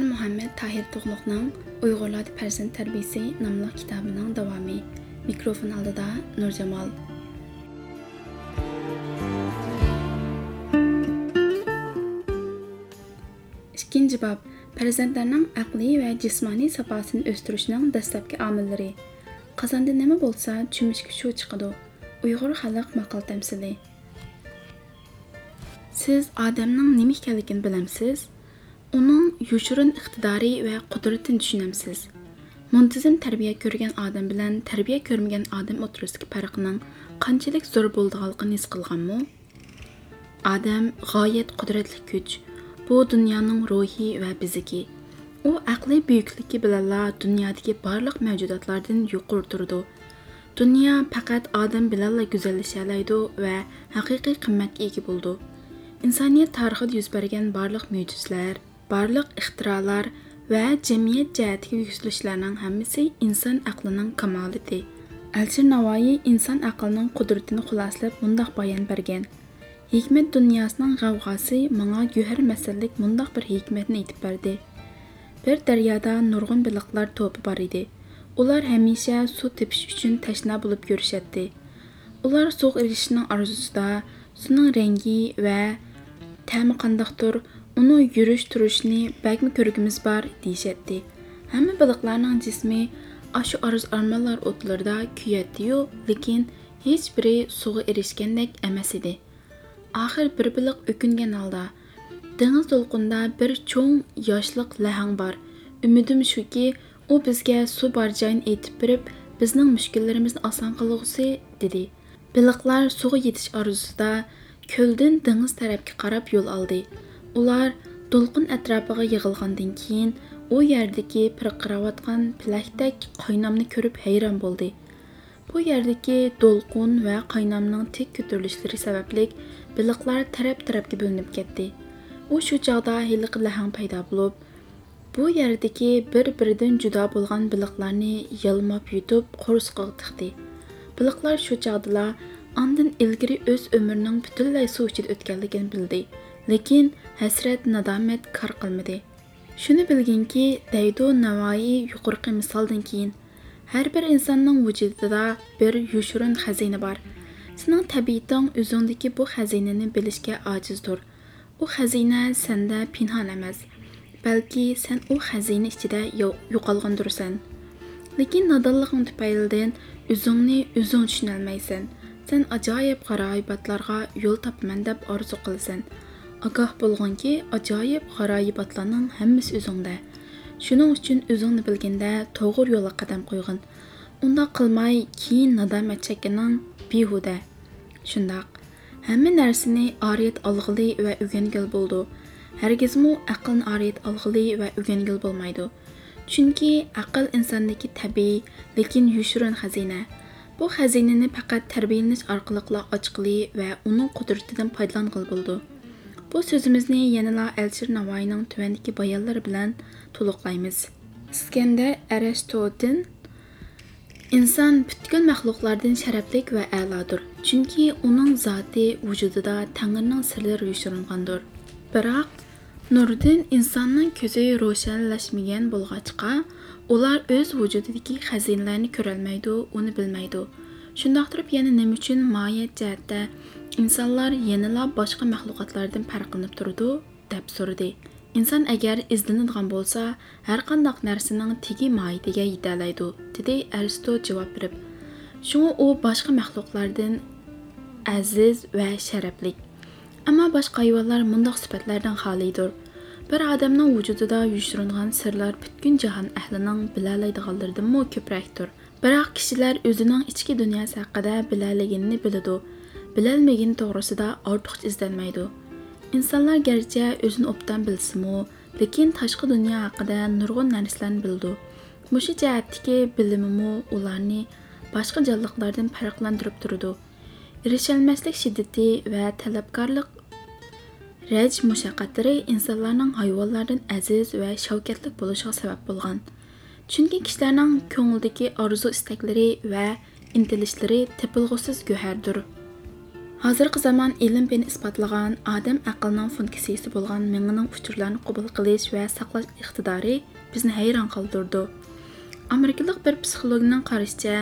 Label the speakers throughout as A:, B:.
A: Ömər Muhammed Tahir Doğluqun Uyğur Ladi Pərzin Tərbiyəsi adlı kitabının davamı. Mikrofon aldıda Nurcamal. İkinci bab Pərzəndlərinin əqli və cismani sapasını östürüşünün dəstəbki amilləri. Qazanda nə bolsa, çümüşkü şu çıxıdı. Uyğur xalq maqal təmsili. Siz adamın nə ekanligini biləmsiz? Uning yoshirin iqtidori va qudratini tushunamsiz. Muntazam tarbiya ko'rgan odam bilan tarbiya ko'rmagan odam o'tirisidagi farqning qanchalik zo'r bo'lganligini his qilganmi? Odam g'oyat qudratli kuch. Bu dunyoning ruhi va biziki. U aqliy buyukligi bilanla dunyodagi barliq mavjudotlardan yuqori turdi. Dunyo faqat odam bilanla go'zallasha oladi va haqiqiy qimmatga ega bo'ldi. Insoniyat tarixida yuz bergan barliq mo'jizalar, barliq ixtirolar va jamiyat jihatiga yuksalishlarning hammasi inson aqlining kamolati. Alshir Navoiy inson aqlining qudratini xuloslab bundoq bayon bergan. Hikmat dunyosining g'avg'osi menga guhar masallik mundoq bir hikmatni aytib berdi. Bir daryoda nurg'un biliqlar to'pi bor edi. Ular hamisha suv tepish uchun tashna bo'lib yurishadi. Ular suv erishishning orzusida, suvning rangi va ta'mi qandoqdir, Onu yürüş turuşni bəlkmi körgümüz bar deyişətdi. Həmmə balıqlarının cismi aşı arız armanlar otlarda küyətdi-yu, lakin heç biri suğa erişkəndək əməs idi. Axır bir bilıq öküngən halda, dengiz to'lqinida bir cho'ng yoshliq lahang bor umidim shuki u bizga suv bor joyini aytib berib bizning mushkullarimizni oson qilg'usi dedi biliqlar suvga yetish orzusida ko'ldan dengiz tarafga qarab yo'l oldi Ular to'lqin atrofiga yig'ilgandan keyin u yerdagi pirqirayotgan pilakdak qaynamni ko'rib hayron bo'ldi. Bu yerdagi to'lqin va qaynamning tik ko'tarilishlari sababli biliqlar taraf-tarafga bo'linib ketdi. U shu chog'da hiliq lahang paydo bo'lib, bu yerdagi bir-biridan judo bo'lgan biliqlarni yalmab yutib qo'rsqiga tiqdi. Biliqlar shu chog'dala ondan ilgari o'z umrining butunlay suv ichida o'tganligini bildi, lekin hasrat nadomat kor qilmadi. Shuni bilginki, Daydo Navoiy yuqorqi misoldan keyin har bir insonning vujudida bir yushurin xazina bor. Sening tabiating o'zingdagi bu xazinani bilishga ojizdir. U xazina senda pinhon emas, balki sen u xazina ichida yo'qolgandirsan. Lekin nodonliging tufaylidan o'zingni o'zing tushunolmaysan. Sen ajoyib g'aroyibotlarga yo'l topaman deb orzu qilsan. Ogoh bo'lganki, ajoyib g'aroyibotlarning hammasi o'zingda. Shuning uchun o'zingni bilganda to'g'ri yo'lga qadam qo'ygin. Unda qilmay keyin nadomat chekkining behuda. Shundoq, hamma narsani oriyat olg'ili va o'rgangil bo'ldi. Hargizmi aqlni oriyat olg'ili va o'rgangil bo'lmaydi. Chunki aql insondagi tabiiy, lekin yushirin xazina. Bu xazinani faqat tarbiyalanish orqali ochqili va uning qudratidan foydalanqil bo'ldi. Bu so'zimizni yanada Elchir Navoiyning tuvandagi bayonlari bilan to'liqlaymiz. Iskandar Aristotin inson butkul maxluqlardan sharaflik va a'lodir, chunki uning zoti vujudida Tangrining sirlari yoshiringandir. Biroq nurdan insonning ko'zi ro'shanlashmagan bo'lg'achqa, ular o'z vujudidagi xazinalarni ko'rolmaydi, uni bilmaydi. Shundoqtirib yana nima uchun moyat jihatda insonlar yanala boshqa maxluqotlardan farqlanib turadi deb so'radi. Inson agar izlanadigan bo'lsa, har qanday narsaning tegi moyitiga yeta oladi, dedi Aristo javob berib. Shunga u boshqa maxluqlardan aziz va sharafli. Ammo boshqa hayvonlar bundoq sifatlardan xolidir. Bir odamning vujudida yushiringan sirlar butkul jahon ahlining bilalaydiganlaridan ko'prakdir. Biroq kishilar o'zining ichki dunyosi haqida bilalaganini biladi. Bilolmagani to'g'risida ortiqcha izlanmaydi. Insonlar garchi o'zini obdan bilsa-mu, lekin tashqi dunyo haqida nurg'un narsalarni bildi. Mushu jihatdagi bilimi ularni boshqa jonliqlardan farqlantirib turdi Erisholmaslik shiddati va talabgorlik رەنج مۇشەققەتلىرى ئىنسانلارنىڭ ھايۋانلاردىن ئەزىز ۋە شەۋكەتلىك بولۇشىغا سەۋەب بولغان چۈنكى كىشىلەرنىڭ كۆڭلىدىكى ئارزۇ ئىستەكلىرى ۋە ئىنتىلىشلىرى تېپىلغۇسىز گۆھەردۇر ھازىرقى زامان ئىلىم پېنى ئىسپاتلىغان ئادەم ئەقلىنىڭ فۇنكسىيىسى بولغان مېڭىنىڭ ئۇچۇرلارنى قوبۇل və ۋە ساقلاش ئىقتىدارى بىزنى ھەيران قالدۇرىدۇ ئامېرىكىلىق بىر پسىخولوگنىڭ قارىشىچە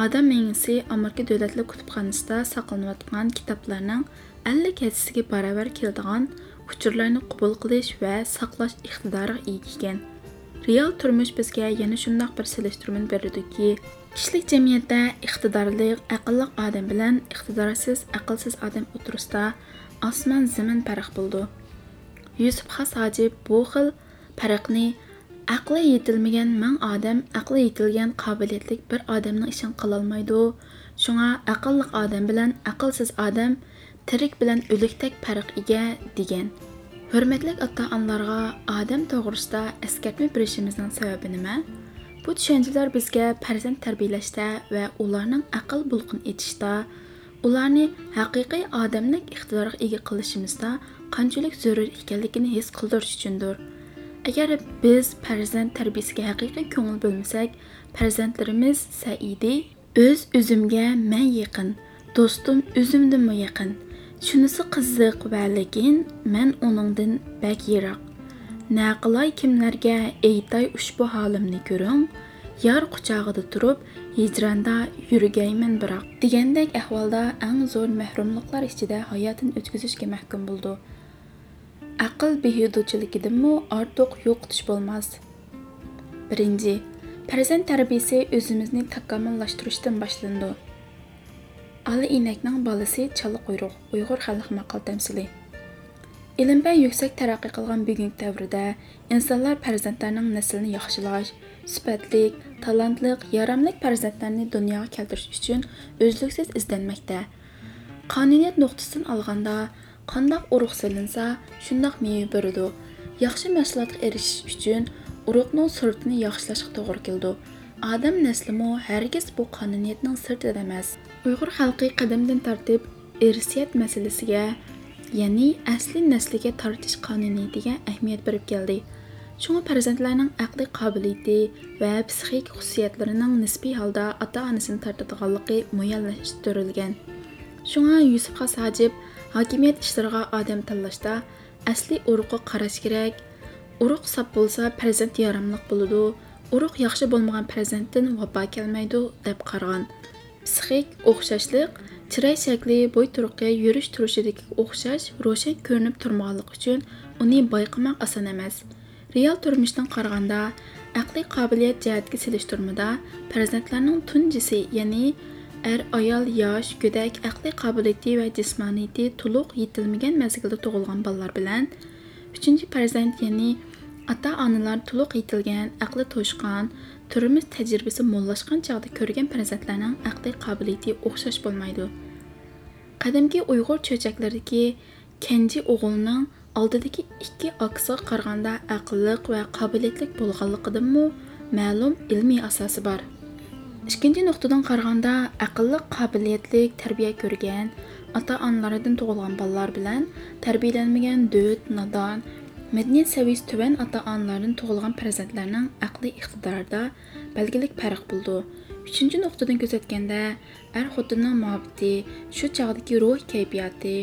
A: ئادەم مېڭىسى ئامېرىكا دۆلەتلىك كۇتۇپخانىسىدا ساقلىنىۋاتقان كىتابلارنىڭ ئەللىك ھەسسىسىگە барабар келдіған ئۇچۇرلارنى құбыл قىلىش ۋە сақлаш ئىقتىدارىغا ئىگە ئىكەن رېئال تۇرمۇش بىزگە يەنە شۇنداق بىر سېلىشتۈرمىنى بېرىدۇكى كىشىلىك جەمئىيەتتە ئىقتىدارلىق ئەقىللىق адам بىلەن ئىقتىدارسىز ئەقىلسىز адам ئوتتۇرىسىدا ئاسمان زېمىن پەرق بولىدۇ يۈسۈپ خاس ھاجىپ بۇ خىل پەرقنى ئەقلى يېتىلمىگەن مىڭ ئادەم ئەقلى يېتىلگەن قابىلىيەتلىك بىر ئادەمنىڭ ئىشىنى قىلالمايدۇ شۇڭا ئەقىللىق ئادەم بىلەن tirik bilan o'likdek farq ega degan. Hürmetli ota-onalarga odam to'g'risida eskartma berishimizning sababi nima? Bu tushunchalar bizga farzand tarbiyalashda va ularning aql bulqin etishda, ularni haqiqiy odamlik iqtidoriga ega qilishimizda qanchalik zarur ekanligini his qildirish uchundir. Agar biz farzand tarbiyasiga haqiqiy ko'ngil bo'lmasak, farzandlarimiz saidi o'z o'zimga men yaqin, do'stim o'zimdan yaqin Shunisi qiziq va lekin men uningdan bak yiroq. Naqilay kimlarga aytay ushbu holimni ko'ring, yar quchog'ida turib, hijronda yurgayman biroq. Degandek ahvolda eng zo'r mahrumliklar ichida hayotini o'tkazishga mahkum bo'ldi. Aql behuduchiligidanmi ortiq yo'qotish bo'lmas. Birinchi, farzand tarbiyasi o'zimizni takomillashtirishdan boshlandi. Ali inəkning balası Çalı quyruq Uyğur xalq maqal təmsili. İlimdə yüksək tərəqqi qılğan bugünkü dövrdə insanlar farzandlarının nəslini yaxşılaş, sifətlik, talantlıq, yaramlıq farzandlarını dünyaya keltiriş üçün özlüksüz izlənməkdə. Qanuniyyət nöqtəsindən alğanda qandaq uruq silinsa, şundaq meyve beridi. Yaxşı məhsulatqa erishish uchun uruqning sur'atini yaxshilashga to'g'ri keldi. Odam nəslimi hərgiz bu qanuniyyətning sirtida emas. Uyg'ur xalqi qadimdan tortib irsiyat masalasiga, ya'ni asli nasliga tortish qonuniyatiga ahamiyat berib keldi. Shunga farzandlarning aqliy qobiliyati va psixik xususiyatlarining nisbiy holda ota-onasini tortadiganligi muayyanlashtirilgan. Shunga Yusuf Xas Hajib hokimiyat ishlariga odam tanlashda asli urug'ga qarash kerak. Urug' sop bo'lsa farzand yaramliq bo'ladi. Urug' yaxshi bo'lmagan farzanddan vafo kelmaydi deb qaragan. Psixik o'xshashlik chiroy shakli bo'y turqi yurish turishidagi o'xshash ro'shan ko'rinib turmoqligi uchun uni bayqamoq oson emas. Real turmushdan qaraganda aqliy qobiliyat jihatga selishtirmada farzandlarning tunjisi ya'ni er ayol yosh go'dak aqliy qobiliyati va jismoniyati to'liq yetilmagan mazgilda tug'ilgan bolalar bilan uchinchi farzand ya'ni ota onalar to'liq yetilgan aqli to'shqan turmush tajribasi mo'llashgan chog'da ko'rgan farzandlarning aqliy qobiliyati o'xshash bo'lmaydi qadimgi uyg'ur cho'chaklaridagi kenji o'g'ilning oldidagi ikki aksiga qaraganda aqlliq va qobiliyatli bo'lganligidanmi ma'lum ilmiy asosi bor ikkinchi nuqtadan qaraganda aqlli qobiliyatli tarbiya ko'rgan ota onalardan tug'ilgan bolalar bilan tarbiyalanmagan do't nodon Mədəniyyət səviyyəsi tövən ata-anaların toğulğan pərəzətlərinin əqli iqtidarda bəlgilik fərq buldu. Üçüncü nöqtədən gözətkəndə ər-xotinnin muhabbeti, şu çağdakı ruh keyfiyyəti,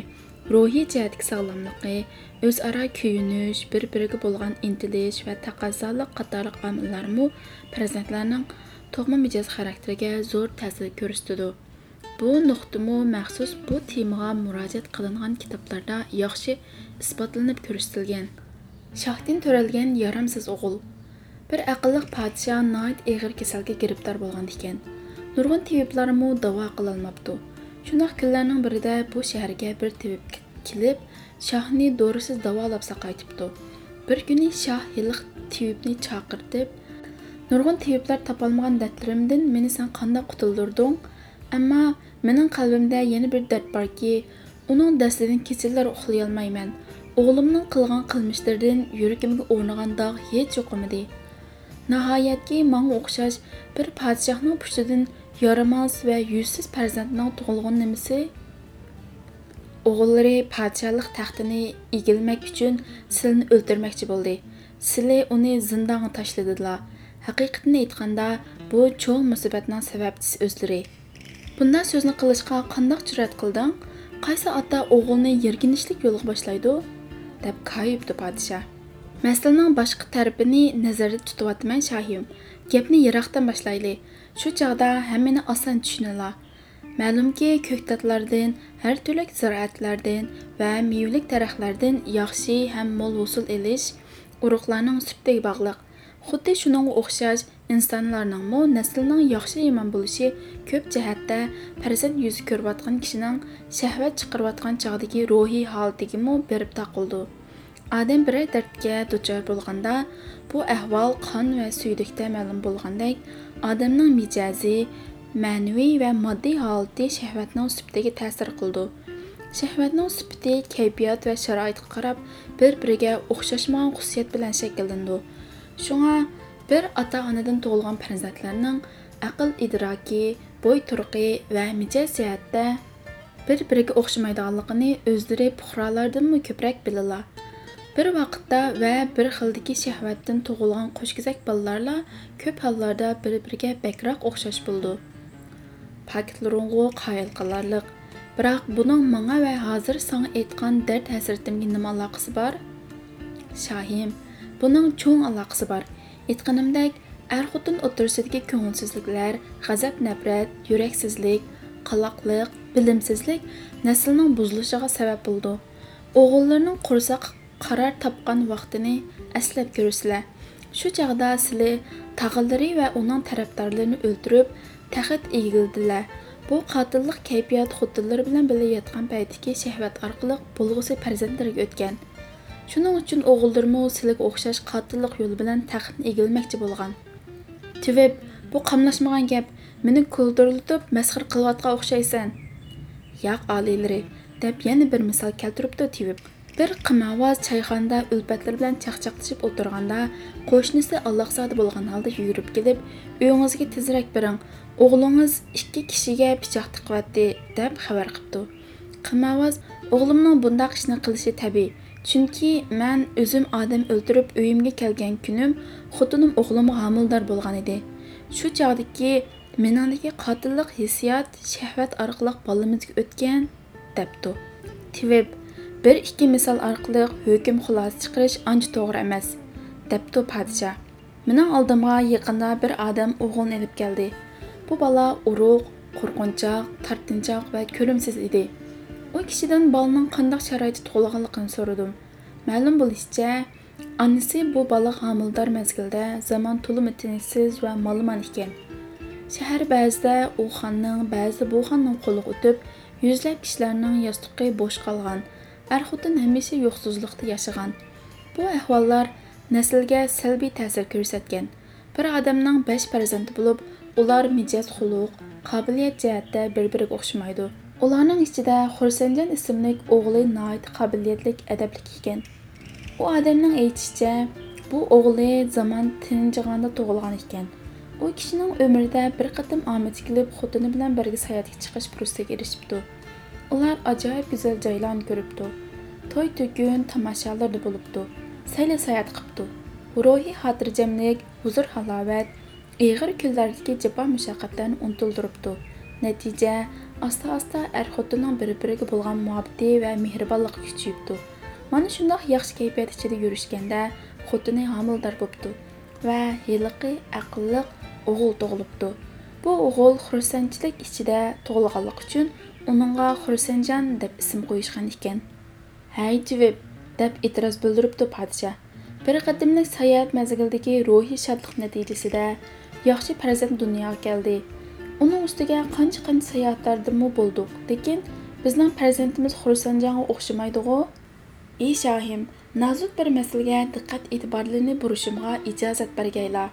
A: ruhi cəhətdəki sağlamlığı, özara köyünüş, bir-biriga bolğan intiliş və təqəzzalıq qatarlıq amillər mu pərəzətlərinin toğma mijoz xarakteriga zo'r təsir göstərdi. Bu nöqtəmü məxsus bu temaga müraciət qılınğan kitablarda yaxşı isbatlanıb göstərilgan. Шахтин төрәлгән ярамсыз оғыл. Bir aqlliq podsho noit eg'ir kasalga giribdor bo'lgan ekan. Nurg'un tabiblarmu davo qilolmabdi. Shundoq kunlarning birida bu shaharga bir tabib kelib, shohni dorisiz davolab saqaytibdi. Bir kuni shoh yiliq tabibni chaqirtib, nurg'un tabiblar topolmagan dardlarimdan meni sen qanday qutuldirding? Ammo mening qalbimda yana bir dard borki, uning dastidan kechalar uxlay olmayman. Oğlumның qilgan qilmishlaridan yuragimga o'rnagan dog' hech yo'qimidi. Nihoyatki menga o'xshash bir podshohning pushtidan yaramaz va yuzsiz farzandning tug'ilgan nimasi? O'g'illari podshohlik taxtini egilmak uchun silni o'ldirmoqchi bo'ldi. Sili uni zindonga tashladilar. Haqiqatni aytganda, bu cho'ng musibatning sababchisi o'zlari. Bunday so'zni qilishga qanday jur'at qilding? qaysi ota o'g'ilni yerginishlik yo'lga boshlaydi Deb koyibdi podshoh masalaning boshqa tarafini nazarda tutyapman shohim gapni yiroqdan boshlayli shu chog'da hammani oson tushunila ma'lumki ko'ktatlardan har turli ziroatlardan va mevalik daraxtlardan yaxshi ham mo'l hosil ilish urug'larning sutiga bog'liq xuddi shunga o'xshash insonlarningmi naslining yaxshi yomon bo'lishi ko'p jihatda farzand yuzi ko'rayotgan kishining shahvat chiqarayotgan chog'dagi ruhiy holatigami berib taqildi odam biror dardga duchor bo'lganda bu ahvol qon va suylikda ma'lum bo'lgandek odamning mijozi ma'naviy va moddiy holati shahvatning sufatiga ta'sir qildi shahvatning sufati kayfiyat va sharoitga qarab bir biriga o'xshashmagan xususiyat bilan shakllandi shunga bir ota onadan tug'ilgan farzandlarning aql idroki bo'y turqi va mijoz jihatda bir biriga o'xshamaydiganligini o'zlari puhrolardanmi ko'proq bilala bir vaqtda va bir xildagi shahvatdan tug'ilgan qo'shkizak bolalarla ko'p hollarda bir biriga bakroq o'xshash bo'ldi pakitlaring'u qoyil qilarliq biroq buning manga va hozir sanga aytgan dard hasratimga nima aloqasi bor shohim buning cho'ng aloqasi bor aytganimdek er xotin o'tirsidagi ko'ngilsizliklar g'azab nafrat yuraksizlik qaloqliq bilimsizlik naslning buzilishiga sabab bo'ldi o'g'illarning qursoq qaror topgan vaqtini aslab ko'rsizlar shu chog'da sizlar tag'illari va uning tarafdorlarini o'ldirib taxt egildilar. Bu qotillik kayfiyat xotinlar bilan birga yotgan paytdagi shahvat orqali bo'lg'usi farzandlarga o'tgan. Shuning uchun o'g'ildirmi sizlarga o'xshash qotillik yo'li bilan taxtni egilmoqchi bo'lgan. Tuvib bu qamlashmagan gap meni kuldirlatib masxir qilayotgan o'xshaysan. Yoq oliylari deb yana bir misol keltiribdi tivib bir qimavoz choyxonada ulfatlar bilan chaqchaqlashib o'tirganda qo'shnisi allohzodi bo'lgan holda yugurib kelib uyingizga tezroq biring o'g'lingiz ikki kishiga pichoq tiqyapti deb xabar qilibdi qimavoz o'g'limning bundoq ishni qilishi tabiiy chunki man o'zim odam o'ldirib uyimga kelgan kunim xotinim o'g'lim homildor bo'lgan edi shu chog'dagi meningdagi qotillik hissiyot shahvat orqali bolamizga o'tgan debdi tveb ikki misol orqali hukm xulosa chiqarish ancha to'g'ri emas debdi podshoh mening oldimga yaqinda bir odam o'g'ilni ilib keldi bu bola urug' qo'rqinchoq tortinchoq va ko'rimsiz edi u kishidan bolaning qandoq sharoitda tug'ilganligini so'radim ma'lum bo'lishicha onasi bu bola homildor mezgilda zamon to'limi tinchsiz va molman ekan shahar ba'zida u xonning ba'zida bu xonning qo'liga o'tib yuzlab kishilarning yostiqi bo'sh qolgan er xotin hamisha yo'qsizlikda yashagan bu ahvollar naslga salbiy ta'sir ko'rsatgan bir odamning besh farzandi bo'lib ular mijoz xuluq qobiliyat jihatda bir biriga o'xshamaydi ularning ichida xursanjon ismli o'g'li noit qobiliyatli adabli ekan u odamning aytishicha bu o'g'li zamon tinjig'anda tug'ilgan ekan u kishining umrida bir qatim omad kelib xotini bilan birga sayohatga chiqish fursatiga erishibdi ular ajoyib go'zal joylarni ko'ribdi to'y to'kun tomoshalarda bo'libdi sayli sayohat qilibdi ruhiy xotirjamlik huzur halovat ig'ir kunlardagi jafo mushaqqatlarni unutildiribdi natija asta asta er xotinning bir biriga bo'lgan muhabbati va mehribonligi kuchayibdi mana shundoq yaxshi kayfiyat ichida yurishganda xotini homildor bo'libdi va yiliqi aqlliq o'g'il tug'ilibdi bu o'g'il xursandchilik ichida tug'ilganligi uchun оныңға хүрсенжан деп ісім қойышқан екен. Әй түбеп деп итраз білдіріпті патша бір қадымлік саят мәзгілдегі рухи шатлық нәтижесі де яқшы парзент дүнияға келді. Оның үстіге қанша қанша саяаттарды мы болдық. Деген біздің парзентіміз хүрсенжанға оқшымайды ғой ей шахим назук бір мәселеге диққат итибарлыны бұрышымға ижазат бергейла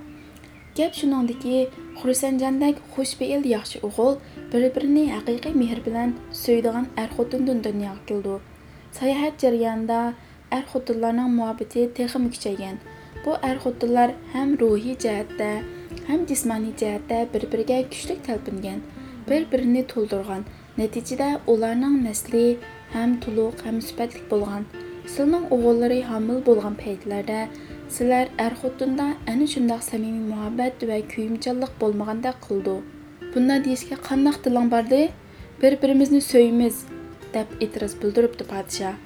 A: gap shuningdiki xursandjondek xushbe'l yaxshi o'g'il bir birini haqiqiy mehr bilan suydigan er xotindan dunyoga keldi. Sayohat jarayonida er xotinlarning muhabbati texim kuchaygan. Bu er xotinlar ham ruhiy jihatda ham jismoniy jihatda bir biriga kuchli talpingan bir birini to'ldirgan. Natijada ularning nasli ham to'liq ham sifatli bo'lgan. Sizning o'g'illari homil bo'lgan paytlarda sizlar er xotinda ana shundoq samimiy muhabbat va kuyimchanlik bo'lmaganda qildi bunday deyishga qandoq tiling bordi bir birimizni so'yimiz deb e'tiroz bildiribdi podshoh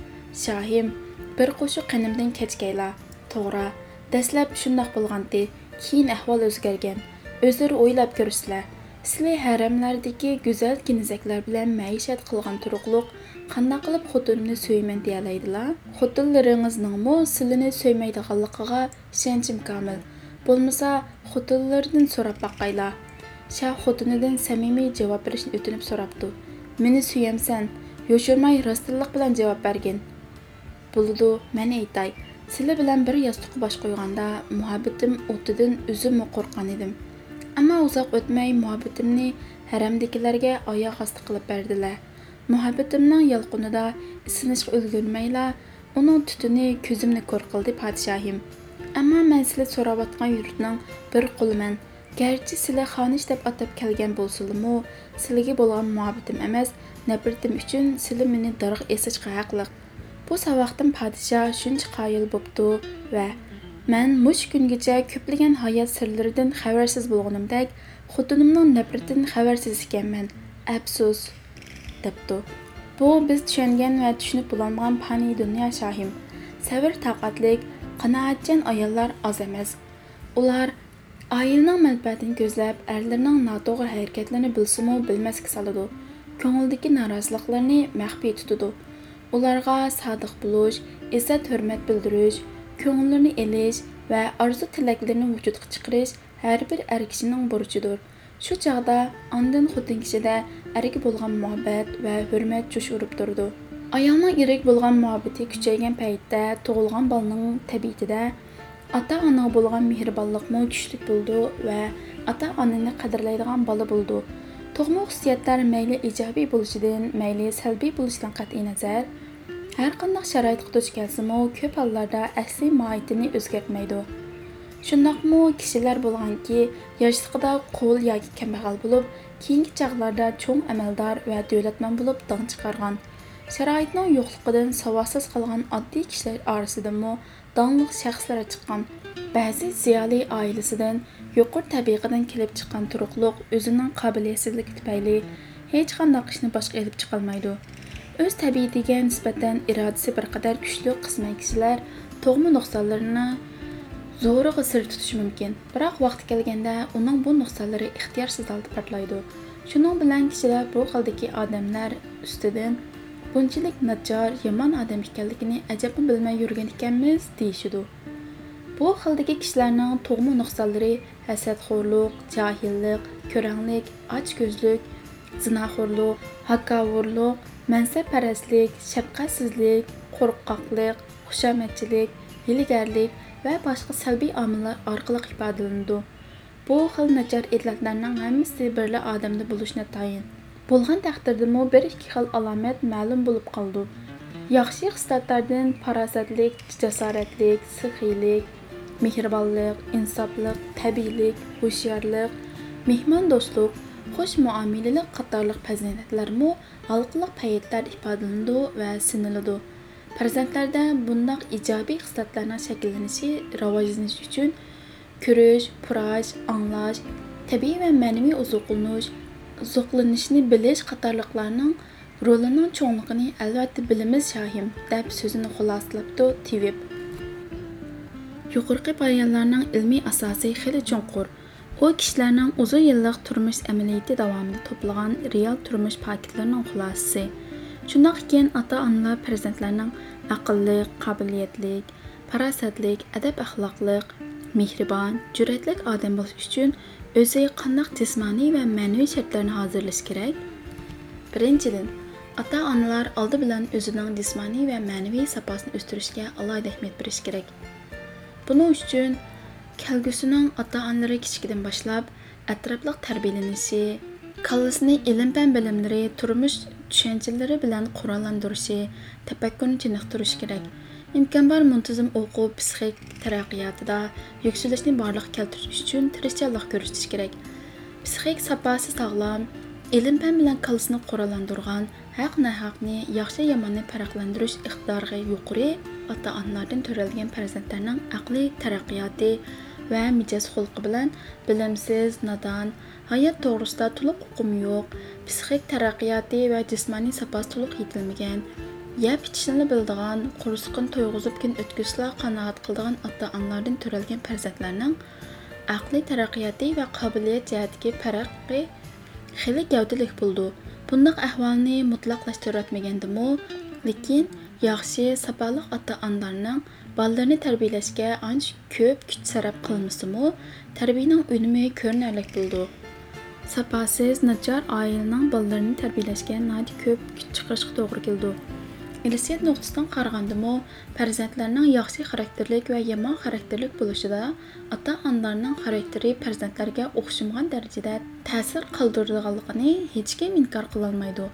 A: shohim bir qo'shiq qanimdan kechgaylar to'g'ri dastlab shundoq bo'lgandi keyin ahvol o'zgargan o'zlari o'ylab ko'rsizlar sizlar haramlardagi go'zal kinizaklar bilan maishat qilgan turuqliq qandoq qilib xotinimni so'yman deyalaydilar xotinlaringizninmi sizlarni so'ymaydiganligiga ishonchim komil bo'lmasa xotinlaridan so'rab boqaylar shah xotinidan samimiy javob berishni o'tinib so'rabdi meni suyamsan yoshirmay rostliq bilan javob bergin bo'ludi man aytay sizlar bilan bir yostiqqa bosh qo'yganda muhabbatim o'tidan o'zimmi qo'rqqan edim ammo uzoq o'tmay muhabbatimni haramdagilarga oyoq osti qilib berdilar muhabbatimning yolqinida isinishga ulgurmayla uning tutuni ko'zimni ko'r qildi podshohim ammo man sizlar so'rayotgan yurtning bir quliman. Garchi sizlar xonish deb atab kelgan bo'lsinmi sizlarga bo'lgan muhabbatim emas nafratim uchun sizlar meni darg'a esishga haqliq. Bu savaqtim podshoh shuncha qoyil bo'pti va man mush kungacha ko'plagan hayot sirlaridan xabarsiz bo'lganimdek xotinimning nafratidan xabarsiz ekanman. Afsus debdi bu biz tushungan va tushunib bo'lolmagan faniy dunyo shohim sabr toqatlik qanoatchan ayollar oz emas ular oilaning manfaatini ko'zlab erlarning noto'g'ri harakatlarini bilsimu bilmasga soladi ko'ngildagi noroziliklarni maxfiy tutadi ularga sodiq bo'lish izzat hurmat bildirish ko'ngillarni elish va orzu tilaklarini vujudga chiqarish har bir er kishining burchidir ondan xotin kishida erga bo'lgan muhabbat va hurmat jo'sh urib turdi. Ayolning irik bo'lgan muhabbati kuchaygan paytda tug'ilgan bolaning tabiatida ota onaga bo'lgan mehribonlikmi kuchli bo'ldi va ota onani qadrlaydigan bola bo'ldi. Tug'ma xususiyatlar mayli ijobiy bo'lishidan mayli salbiy bo'lishidan qat'iy nazar har qanday sharoitga duch kelsimi ko'p hollarda asliy mohiyatini o'zgartmaydi shundoqmi kishilar bo'lganki yoshligida qo'l yoki kambag'al bo'lib keyingi chog'larda cho'ng amaldor va davlatman bo'lib dong chiqargan sharoitning yo'qligidan savodsiz qolgan oddiy kishilar orasidami dongliq shaxslar chiqqan ba'zi ziyoli oilasidan yuqori tabiqadan kelib chiqqan turuqliq o'zining qobiliyatsizligi tufayli hech qanday ishni boshqa ilib chiqolmaydi o'z tabiatiga nisbatan irodasi bir qadar kuchli qisman kishilar tug'ma nuqsonlarini zo'rig'i sir tutishi mumkin. Biroq vaqti kelganda uning bu nuqsonlari ixtiyorsiz holda portlaydi. Shuning bilan kishilar bu xildagi odamlar ustidan bunchalik najjor yomon odam ekanligini ajabmi bilmay yurgan ekanmiz deyishidi bu xildagi kishilarning tug'ma nuqsonlari hasadxo'rlik johillik ko'ranglik ochko'zlik zinoxo'rlik hakkavurlik mansabparastlik shafqatsizlik qo'rqoqlik xushomadchilik hiylagarlik va boshqa salbiy omillar orqali ifodalanadi bu xil nachar illatlarning hammasi birla odamda bo'lishni tayin bo'lgan taqdirdami bir ikki xil alomat ma'lum bo'lib qoldi yaxshi xislatlardan farosatlik jasoratlik sixiylik mehribonlik insoflik tabiiylik hushyorlik mehmondo'stlik xush muomalalik qatorliq fazilatlarmi halqiliq paytlar ifodalanadi va siniladi farzandlarda bundoq ijobiy xislatlarning shakllanishi rivojlanishi uchun ko'rish purash anglash tabiiy va ma'naviy uzuqlanish uzuqlanishni bilish qatorliqlarning rolining cho'ngligini albatta bilamiz shohim deb so'zini xulosalabdi tivib yuqorqi bayonlarning ilmiy asosi xili cho'nqur u kishilarning uzun yillik turmush amaliyoti davomida to'plagan real turmush paketlarining xulosasi ota onalar farzandlarining aqlli qobiliyatli farosatlik adab axloqliq mehribon jur'atlik odam bo'lish uchun o'ziga qandaq jismoniy va ma'naviy shartlarni hozirlash kerak birinchidan ota onalar oldi bilan o'zining jismoniy va ma'naviy saposini o'stirishga alohida ahamiyat berish kerak buning uchun kelgusining ota onalari kichikdan boshlab atrofliq tarbiyalanishi kallasini ilm fan bilimlari turmush tushanchalari bilan qurollantirishi tafakkurni chiniqtirish kerak. İmkon bor muntazam o'quv psixik taraqqiyotida yuksalishni borliqqa keltirish uchun tirishchanlik ko'rsatish kerak. Psixik saposi sog'lom ilm fan bilan kallasini qurollantirgan haq nahaqni yaxshi yomonni farqlantirish iqtidoriga yuqori ota onalardan to'ralgan farzandlarning aqliy taraqqiyoti va mijoz xulqi bilan bilimsiz nodon hayot to'g'risida to'liq uqumi yo'q. Psixik taraqqiyoti va jismoniy sapasi to'liq yetilmagan. Yeb ichishni biladigan qursqin to'yg'izib kun o'tkazishlar qanoat qiladigan ota onalardan turalgan farzandlarning aqliy taraqqiyoti va qobiliyat jihatdagi farqi xili gavdalik bo'ldi. Bundaq ahvolni mutlaqlashtirayotmagandimu lekin yaxshi sapaliq ota onalarning bolalarini tarbiyalashga ancha ko'p kuch sarf qilmasimi tarbiyaning unumi ko'rinarli bo'ldi saposiz nachar oilaning bolalarini tarbiyalashga ko'p kuch chiqarishga to'g'ri keldi irsiyat nuqtasidan qaragandimi farzandlarning yaxshi xarakterlik va yomon xarakterlik bo'lishida ota onalarning xarakteri farzandlarga o'xshamagan darajada ta'sir qoldirganligini hech kim inkor qilolmaydi